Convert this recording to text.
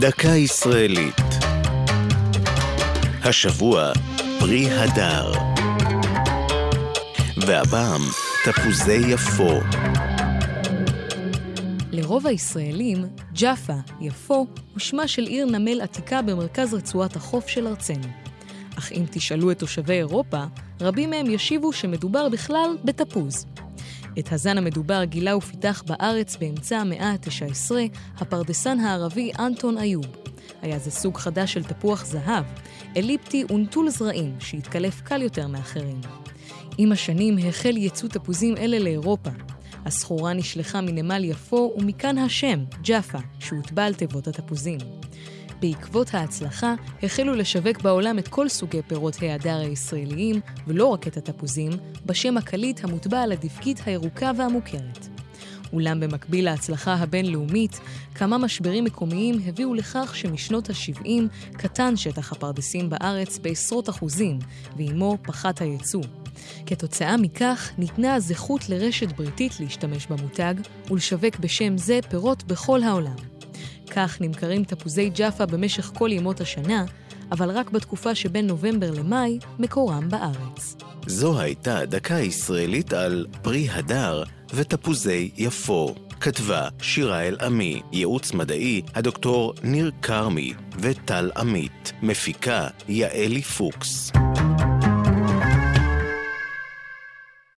דקה ישראלית. השבוע פרי הדר. והפעם תפוזי יפו. לרוב הישראלים, ג'אפה, יפו, הוא שמה של עיר נמל עתיקה במרכז רצועת החוף של ארצנו. אך אם תשאלו את תושבי אירופה, רבים מהם ישיבו שמדובר בכלל בתפוז. את הזן המדובר גילה ופיתח בארץ באמצע המאה ה-19 הפרדסן הערבי אנטון איוב. היה זה סוג חדש של תפוח זהב, אליפטי ונטול זרעים, שהתקלף קל יותר מאחרים. עם השנים החל ייצוא תפוזים אלה לאירופה. הסחורה נשלחה מנמל יפו, ומכאן השם, ג'אפה, שהוטבע על תיבות התפוזים. בעקבות ההצלחה, החלו לשווק בעולם את כל סוגי פירות ההדר הישראליים, ולא רק את התפוזים, בשם הקליט המוטבע על הדבקית הירוקה והמוכרת. אולם במקביל להצלחה הבינלאומית, כמה משברים מקומיים הביאו לכך שמשנות ה-70 קטן שטח הפרדסים בארץ בעשרות אחוזים, ועימו פחת הייצוא. כתוצאה מכך, ניתנה הזכות לרשת בריטית להשתמש במותג ולשווק בשם זה פירות בכל העולם. כך נמכרים תפוזי ג'אפה במשך כל ימות השנה, אבל רק בתקופה שבין נובמבר למאי מקורם בארץ. זו הייתה דקה ישראלית על פרי הדר ותפוזי יפו. כתבה שירה אל-עמי, ייעוץ מדעי הדוקטור ניר כרמי וטל עמית, מפיקה יעלי פוקס.